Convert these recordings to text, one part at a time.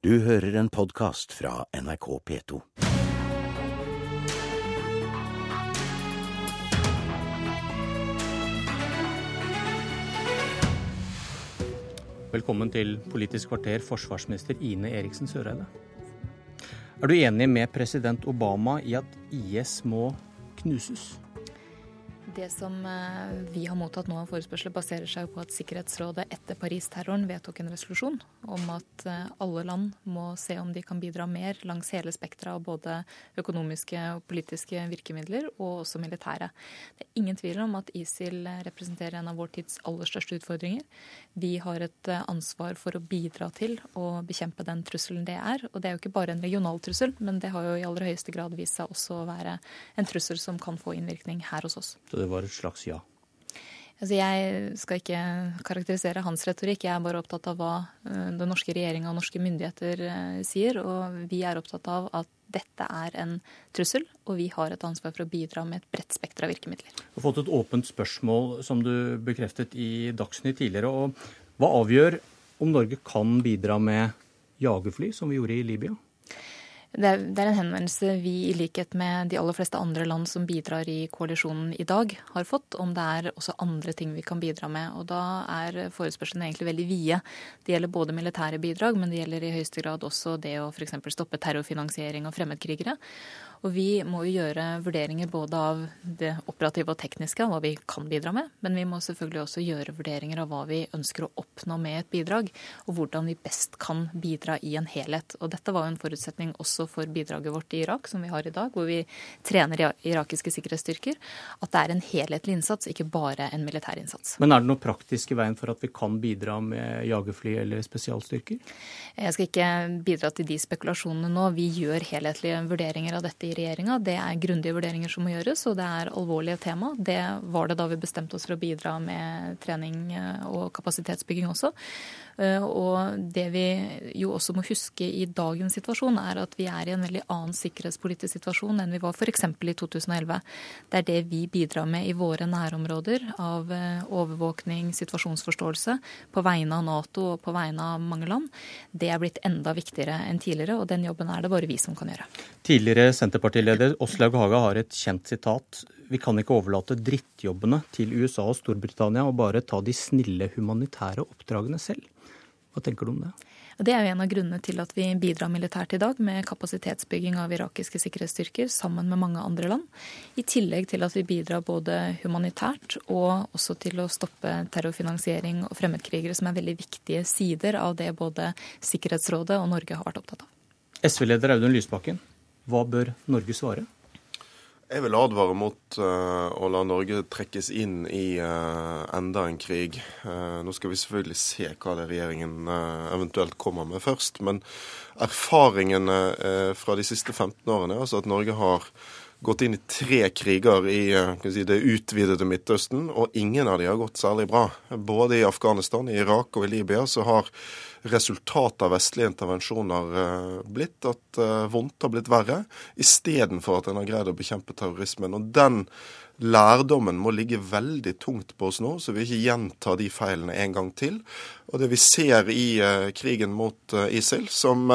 Du hører en podkast fra NRK P2. Velkommen til Politisk kvarter, forsvarsminister Ine Eriksen Søreide. Er du enig med president Obama i at IS må knuses? Det som eh, vi har mottatt nå av forespørsler, baserer seg på at Sikkerhetsrådet etter Paris-terroren vedtok en resolusjon om at eh, alle land må se om de kan bidra mer langs hele spekteret av både økonomiske og politiske virkemidler, og også militære. Det er ingen tvil om at ISIL representerer en av vår tids aller største utfordringer. Vi har et eh, ansvar for å bidra til å bekjempe den trusselen det er. Og det er jo ikke bare en regional trussel, men det har jo i aller høyeste grad vist seg også å være en trussel som kan få innvirkning her hos oss. Så det var et slags ja? Altså jeg skal ikke karakterisere hans retorikk, jeg er bare opptatt av hva eh, den norske regjeringa og norske myndigheter eh, sier. Og vi er opptatt av at dette er en trussel, og vi har et ansvar for å bidra med et bredt spekter av virkemidler. Du har fått et åpent spørsmål som du bekreftet i Dagsnytt tidligere. og Hva avgjør om Norge kan bidra med jagerfly, som vi gjorde i Libya? Det er, det er, en henvendelse vi, i likhet med de aller fleste andre land som bidrar i koalisjonen i dag, har fått, om det er også andre ting vi kan bidra med. Og da er forespørselen egentlig veldig vide. Det gjelder både militære bidrag, men det gjelder i høyeste grad også det å f.eks. stoppe terrorfinansiering av fremmedkrigere. Og vi må jo gjøre vurderinger både av det operative og tekniske, hva vi kan bidra med, men vi må selvfølgelig også gjøre vurderinger av hva vi ønsker å oppnå med et bidrag, og hvordan vi best kan bidra i en helhet. Og dette var jo en forutsetning også for bidraget vårt i Irak, som vi har i dag, hvor vi trener irakiske sikkerhetsstyrker, at det er en helhetlig innsats, ikke bare en militær innsats. Men er det noe praktisk i veien for at vi kan bidra med jagerfly eller spesialstyrker? Jeg skal ikke bidra til de spekulasjonene nå. Vi gjør helhetlige vurderinger av dette i regjeringa. Det er grundige vurderinger som må gjøres, og det er alvorlige tema. Det var det da vi bestemte oss for å bidra med trening eh, og kapasitetsbygging også. Eh, og det vi jo også må huske i dagens situasjon, er at vi er i en veldig annen sikkerhetspolitisk situasjon enn vi var f.eks. i 2011. Det er det vi bidrar med i våre nærområder av eh, overvåkning, situasjonsforståelse, på vegne av Nato og på vegne av mange land. Det er blitt enda viktigere enn tidligere, og den jobben er det bare vi som kan gjøre. Tidligere Senterpartileder Åslaug Haga har et kjent sitat. Vi kan ikke overlate drittjobbene til USA og Storbritannia og bare ta de snille humanitære oppdragene selv. Hva tenker du om det? Det er jo en av grunnene til at vi bidrar militært i dag med kapasitetsbygging av irakiske sikkerhetsstyrker sammen med mange andre land. I tillegg til at vi bidrar både humanitært og også til å stoppe terrorfinansiering og fremmedkrigere, som er veldig viktige sider av det både Sikkerhetsrådet og Norge har vært opptatt av. SV-leder Audun Lysbakken, hva bør Norge svare? Jeg vil advare mot uh, å la Norge trekkes inn i uh, enda en krig. Uh, nå skal vi selvfølgelig se hva det regjeringen eventuelt kommer med først. Men erfaringene fra de siste 15 årene altså at Norge har gått inn i tre kriger i si, det utvidede Midtøsten, og ingen av de har gått særlig bra. Både i Afghanistan, i Irak og i Libya så har resultatet av vestlige intervensjoner eh, blitt at eh, vondt har blitt verre, istedenfor at en har greid å bekjempe terrorismen. Og den lærdommen må ligge veldig tungt på oss nå, så vi ikke gjentar de feilene en gang til. Og det vi ser i uh, krigen mot ISIL, som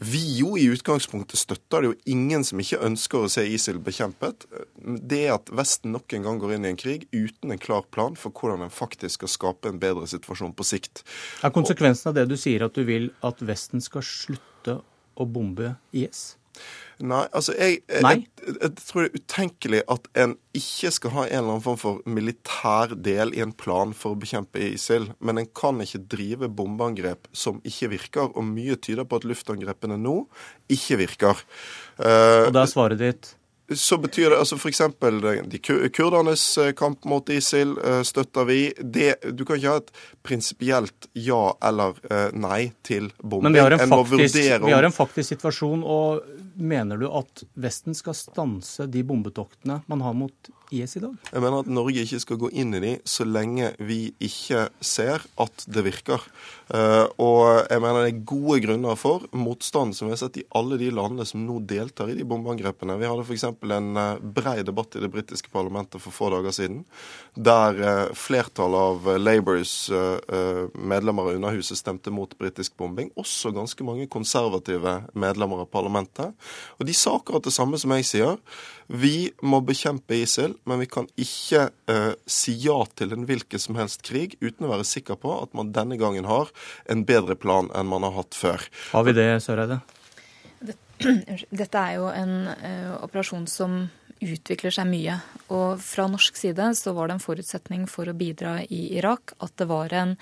vi jo i utgangspunktet støtter, det jo ingen som ikke ønsker å se ISIL bekjempet. Det at Vesten nok en gang går inn i en krig uten en klar plan for hvordan en faktisk skal skape en bedre situasjon på sikt. Er konsekvensen av det du sier at du vil at Vesten skal slutte å bombe IS? Nei, altså jeg, Nei? Jeg, jeg, tror det er utenkelig at en ikke skal ha en eller annen form for militær del i en plan for å bekjempe ISIL. Men en kan ikke drive bombeangrep som ikke virker, og mye tyder på at luftangrepene nå ikke virker. Uh, og da er svaret ditt? Så betyr det altså f.eks. de kurdernes eh, kamp mot ISIL eh, støtter vi. Det, du kan ikke ha et prinsipielt ja eller nei til bombing. Men vi har, en faktisk, vi har en faktisk situasjon, og mener du at Vesten skal stanse de bombetoktene man har mot IS i dag? Jeg mener at Norge ikke skal gå inn i de så lenge vi ikke ser at det virker. Og jeg mener det er gode grunner for motstand som vi har sett i alle de landene som nå deltar i de bombeangrepene. Vi hadde f.eks. en eh, brei debatt i det britiske parlamentet for få dager siden, der eh, flertallet av Labours medlemmer av Underhuset stemte mot britisk bombing. Også ganske mange konservative medlemmer av parlamentet. Og de sa akkurat det samme som jeg sier. Vi må bekjempe ISIL, men vi kan ikke eh, si ja til en hvilken som helst krig uten å være sikker på at man denne gangen har en bedre plan enn man har hatt før. Har vi det, Søreide? Dette er jo en uh, operasjon som utvikler seg mye. Og fra norsk side så var det en forutsetning for å bidra i Irak at det var en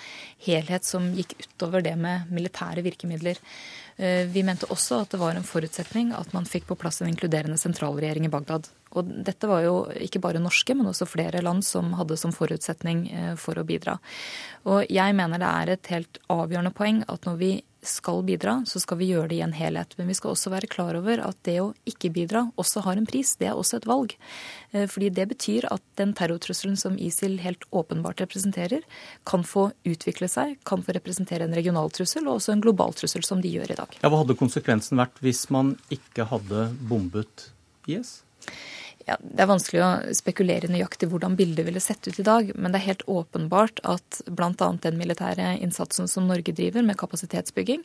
helhet som gikk utover det med militære virkemidler. Uh, vi mente også at det var en forutsetning at man fikk på plass en inkluderende sentralregjering i Bagdad. Og dette var jo ikke bare norske, men også flere land som hadde som forutsetning uh, for å bidra. Og jeg mener det er et helt avgjørende poeng at når vi skal bidra, så skal vi gjøre det i en helhet. Men vi skal også være klar over at det å ikke bidra også har en pris. Det er også et valg. Eh, fordi det betyr at den terrortrusselen som ISIL helt åpenbart representerer, kan få utvikle seg, kan få representere en regional trussel og også en global trussel, som de gjør i dag. Ja, hva hadde konsekvensen vært hvis man ikke hadde bombet IS? Ja, Det er vanskelig å spekulere nøyaktig hvordan bildet ville sett ut i dag, men det er helt åpenbart at bl.a. den militære innsatsen som Norge driver med kapasitetsbygging,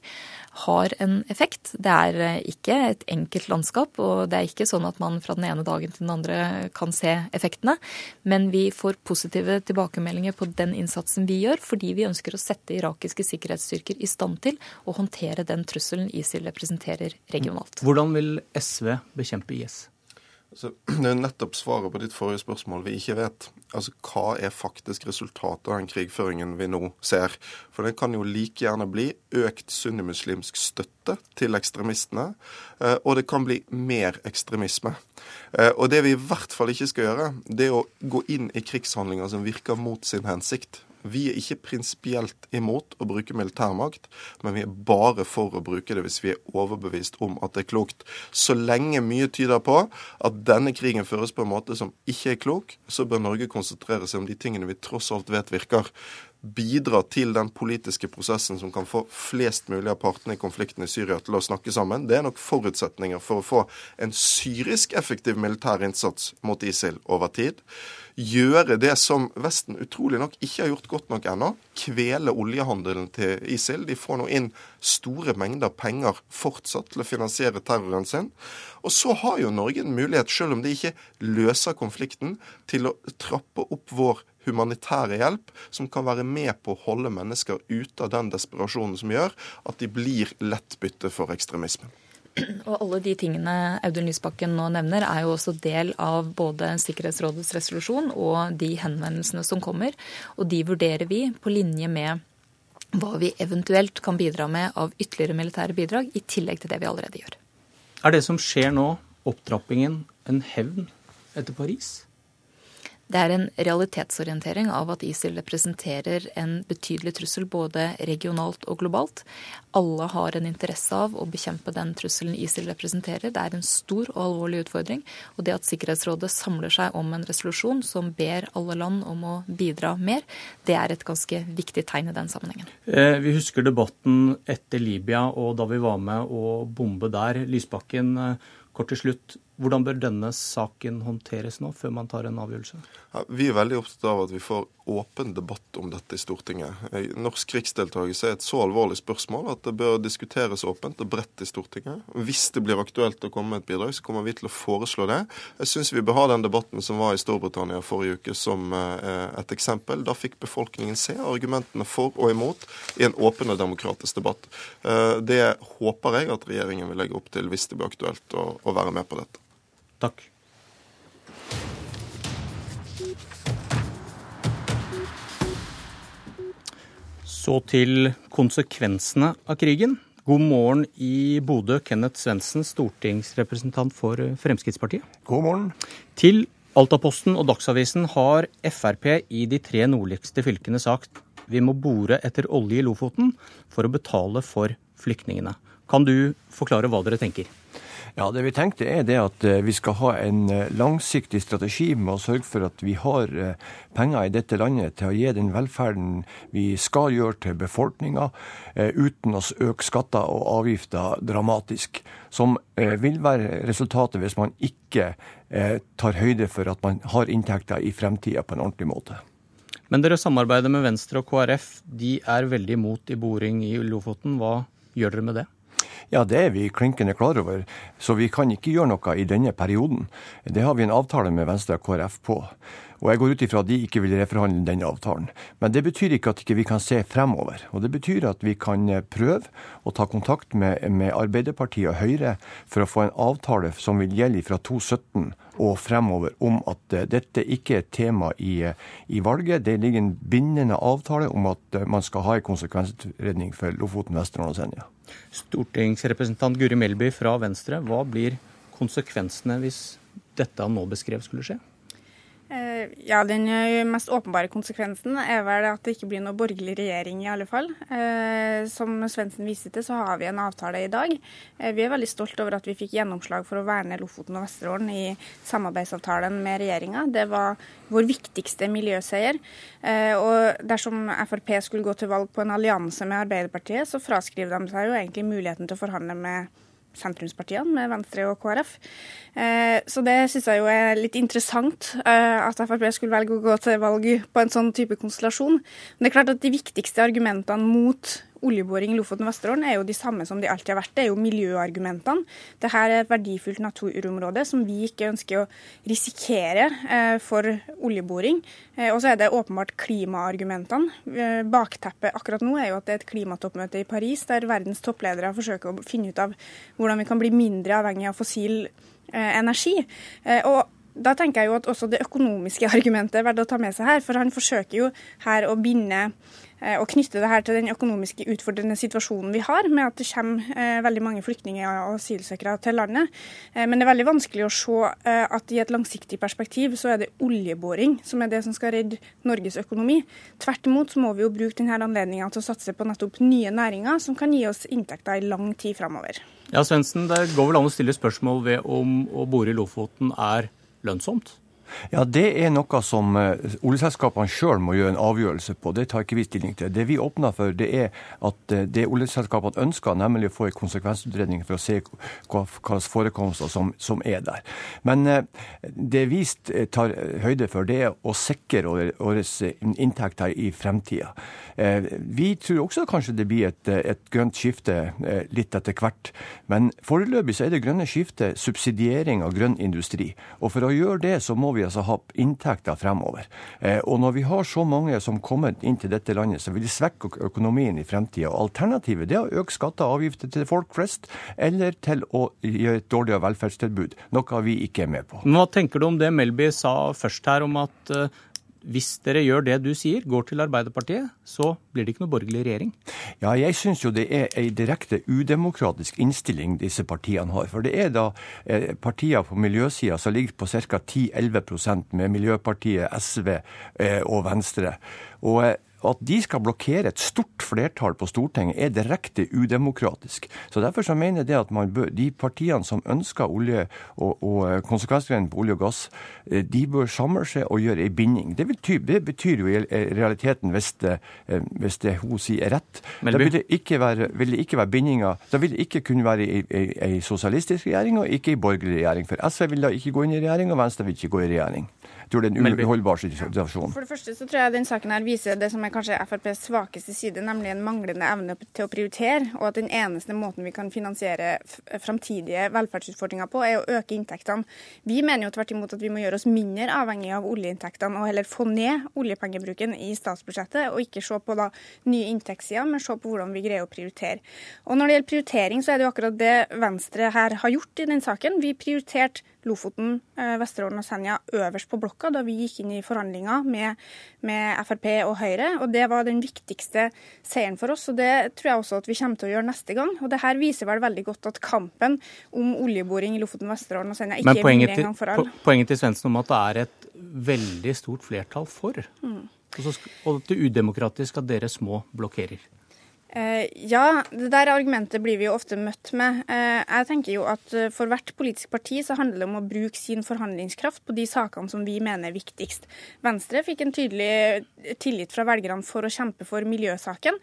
har en effekt. Det er eh, ikke et enkelt landskap, og det er ikke sånn at man fra den ene dagen til den andre kan se effektene. Men vi får positive tilbakemeldinger på den innsatsen vi gjør, fordi vi ønsker å sette irakiske sikkerhetsstyrker i stand til å håndtere den trusselen ISIL representerer regionalt. Hvordan vil SV bekjempe IS? Så det er nettopp svaret på ditt forrige spørsmål vi ikke vet. Altså, Hva er faktisk resultatet av den krigføringen vi nå ser? For det kan jo like gjerne bli økt sunnimuslimsk støtte til ekstremistene, eh, og det kan bli mer ekstremisme. Eh, og det vi i hvert fall ikke skal gjøre, det er å gå inn i krigshandlinger som virker mot sin hensikt. Vi er ikke prinsipielt imot å bruke militærmakt, men vi er bare for å bruke det hvis vi er overbevist om at det er klokt. Så lenge mye tyder på at denne krigen føres på en måte som ikke er klok, så bør Norge konsentrere seg om de tingene vi tross alt vet virker bidra til den politiske prosessen som kan få flest mulig av partene i konflikten i Syria til å snakke sammen. Det er nok forutsetninger for å få en syrisk effektiv militær innsats mot ISIL over tid gjøre det som Vesten utrolig nok ikke har gjort godt nok ennå. Kvele oljehandelen til ISIL. De får nå inn store mengder penger fortsatt til å finansiere terroren sin. Og så har jo Norge en mulighet, selv om de ikke løser konflikten, til å trappe opp vår humanitære hjelp, som kan være med på å holde mennesker ute av den desperasjonen som gjør at de blir lettbytte for ekstremisme. Og alle de tingene Audun Lysbakken nå nevner, er jo også del av både Sikkerhetsrådets resolusjon og de henvendelsene som kommer. Og de vurderer vi på linje med hva vi eventuelt kan bidra med av ytterligere militære bidrag, i tillegg til det vi allerede gjør. Er det som skjer nå, opptrappingen, en hevn etter Paris? Det er en realitetsorientering av at ISIL representerer en betydelig trussel både regionalt og globalt. Alle har en interesse av å bekjempe den trusselen ISIL representerer. Det er en stor og alvorlig utfordring. Og det at Sikkerhetsrådet samler seg om en resolusjon som ber alle land om å bidra mer, det er et ganske viktig tegn i den sammenhengen. Eh, vi husker debatten etter Libya og da vi var med å bombe der. Lysbakken, eh, kort til slutt. Hvordan bør denne saken håndteres nå, før man tar en avgjørelse? Ja, vi er veldig opptatt av at vi får åpen debatt om dette i Stortinget. Norsk krigsdeltakelse er et så alvorlig spørsmål at det bør diskuteres åpent og bredt i Stortinget. Hvis det blir aktuelt å komme med et bidrag, så kommer vi til å foreslå det. Jeg syns vi bør ha den debatten som var i Storbritannia forrige uke som eh, et eksempel. Da fikk befolkningen se argumentene for og imot i en åpen og demokratisk debatt. Eh, det håper jeg at regjeringen vil legge opp til hvis det blir aktuelt å, å være med på dette. Takk. Så til konsekvensene av krigen. God morgen i Bodø, Kenneth Svendsen, stortingsrepresentant for Fremskrittspartiet. God morgen. Til Altaposten og Dagsavisen har Frp i de tre nordligste fylkene sagt vi må bore etter olje i Lofoten for å betale for flyktningene. Kan du forklare hva dere tenker? Ja, Det vi tenkte er det at eh, vi skal ha en eh, langsiktig strategi med å sørge for at vi har eh, penger i dette landet til å gi den velferden vi skal gjøre til befolkninga, uten å øke skatter og avgifter dramatisk. Som vil være resultatet hvis man ikke tar høyde for at man har inntekter i fremtida på en ordentlig måte. Men dere samarbeider med Venstre og KrF. De er veldig imot i boring i Lofoten. Hva gjør dere med det? Ja, det er vi klinkende klar over. Så vi kan ikke gjøre noe i denne perioden. Det har vi en avtale med Venstre og KrF på. Og jeg går ut ifra at de ikke vil reforhandle denne avtalen. Men det betyr ikke at ikke vi ikke kan se fremover. Og det betyr at vi kan prøve å ta kontakt med, med Arbeiderpartiet og Høyre for å få en avtale som vil gjelde fra 2017 og fremover om at uh, dette ikke er et tema i, uh, i, valget. Det ligger en bindende avtale om at man skal ha en konsekvensutredning for Lofoten, Vesterålen og Senja. Stortingsrepresentant Guri Melby fra Venstre, hva blir konsekvensene hvis dette han nå beskrev skulle skje? Eh, ja, Den eh, mest åpenbare konsekvensen er vel at det ikke blir noe borgerlig regjering, i alle fall. Eh, som Svendsen viste til, så har vi en avtale i dag. Vi er veldig stolt over at vi fikk gjennomslag for å verne Lofoten og Vesterålen i samarbeidsavtalen med regjeringa. Det var vår viktigste miljøseier. Og dersom Frp skulle gå til valg på en allianse med Arbeiderpartiet, så fraskriver de seg jo egentlig muligheten til å forhandle med sentrumspartiene, med Venstre og KrF. Eh, så det syns jeg jo er litt interessant, eh, at Frp skulle velge å gå til valg på en sånn type konstellasjon. Men det er klart at de viktigste argumentene mot oljeboring i Lofoten og Vesterålen er jo de samme som de alltid har vært. Det er jo miljøargumentene. Dette er et verdifullt naturområde som vi ikke ønsker å risikere eh, for oljeboring. Eh, og så er det åpenbart klimaargumentene. Eh, bakteppet akkurat nå er jo at det er et klimatoppmøte i Paris der verdens toppledere forsøker å finne ut av hvordan vi kan bli mindre avhengig av fossil energi. Og da tenker jeg jo at også det økonomiske argumentet er verdt å ta med seg her. For han forsøker jo her å binde og knytte det her til den økonomiske utfordrende situasjonen vi har, med at det kommer eh, veldig mange flyktninger og asylsøkere til landet. Eh, men det er veldig vanskelig å se at i et langsiktig perspektiv så er det oljeboring som er det som skal redde Norges økonomi. Tvert imot så må vi jo bruke denne anledninga til å satse på nettopp nye næringer som kan gi oss inntekter i lang tid framover. Ja, Svendsen, det går vel an å stille spørsmål ved om å bore i Lofoten er lønnsomt? Ja, Det er noe som uh, oljeselskapene sjøl må gjøre en avgjørelse på. Det tar ikke vi stilling til. Det vi åpner for, det er at uh, det oljeselskapene ønsker, nemlig å få en konsekvensutredning for å se hva forekomster som, som, er der. Men uh, det vi tar høyde for, det er å sikre våre inntekter i fremtida. Vi tror også kanskje det blir et, et grønt skifte litt etter hvert. Men foreløpig så er det grønne skiftet subsidiering av grønn industri. Og for å gjøre det, så må vi vi altså ha inntekter fremover. Eh, og når vi har så mange som kommer inn til dette landet, så vil det svekke økonomien i fremtida. Alternativet er å øke skatter og avgifter til folk flest, eller til å gjøre et dårligere velferdstilbud. Noe vi ikke er med på. Hva tenker du om det Melby sa først her, om at eh, hvis dere gjør det du sier, går til Arbeiderpartiet, så blir det ikke noe borgerlig regjering? Ja, jeg syns jo det er ei direkte udemokratisk innstilling disse partiene har. For det er da eh, partier på miljøsida som ligger på ca. 10-11 med Miljøpartiet, SV eh, og Venstre. Og eh, at de skal blokkere et stort flertall på Stortinget, er direkte udemokratisk. Så Derfor så mener jeg at bør, de partiene som ønsker olje og, og eh, konsekvensgreiene på olje og gass, eh, de bør samle seg og gjøre en binding. Det, betyr, det betyr jo i realiteten, hvis det, eh, hvis det hun sier er rett, da vil det ikke være, vil det ikke være bindinger Da vil det ikke kunne være ei sosialistisk regjering og ikke ei borgerlig regjering. For SV vil da ikke gå inn i regjering, og Venstre vil ikke gå i regjering tror det er en uholdbar situasjon. For det første så tror jeg den saken her viser det som er kanskje FrPs svakeste side, nemlig en manglende evne til å prioritere, og at den eneste måten vi kan finansiere framtidige velferdsutfordringer på, er å øke inntektene. Vi mener jo tvert imot at vi må gjøre oss mindre avhengig av oljeinntektene, og heller få ned oljepengebruken i statsbudsjettet, og ikke se på da nye inntektssider, men se på hvordan vi greier å prioritere. Og når det gjelder prioritering, så er det jo akkurat det Venstre her har gjort i den saken. Vi prioriterte Lofoten, eh, Vesterålen og Senja øverst på blokka da vi gikk inn i forhandlinger med, med, Frp og Høyre. og Det var den viktigste seieren for oss. og Det tror jeg også at vi kommer til å gjøre neste gang. og det her viser vel veldig godt at kampen om oljeboring i Lofoten, Vesterålen og Senja ikke er mulig en gang for alle. Poenget til Svendsen om at det er et veldig stort flertall for, mm. og det er udemokratisk at dere små blokkerer. Eh, ja, det der argumentet blir vi jo ofte møtt med. Eh, jeg tenker jo at eh, for hvert politisk parti så handler det om å bruke sin forhandlingskraft på de sakene som vi mener er viktigst. Venstre fikk en tydelig tillit fra velgerne for å kjempe for miljøsaken,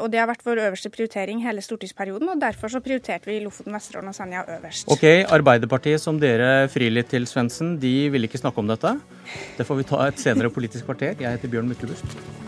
og det har vært vår øverste prioritering hele stortingsperioden, og derfor så prioriterte vi Lofoten, Vesterålen og Senja øverst. Ok, Arbeiderpartiet som dere frir litt til, Svendsen, de vil ikke snakke om dette. Det får vi ta et senere politisk kvarter. Jeg heter Bjørn Myklebust.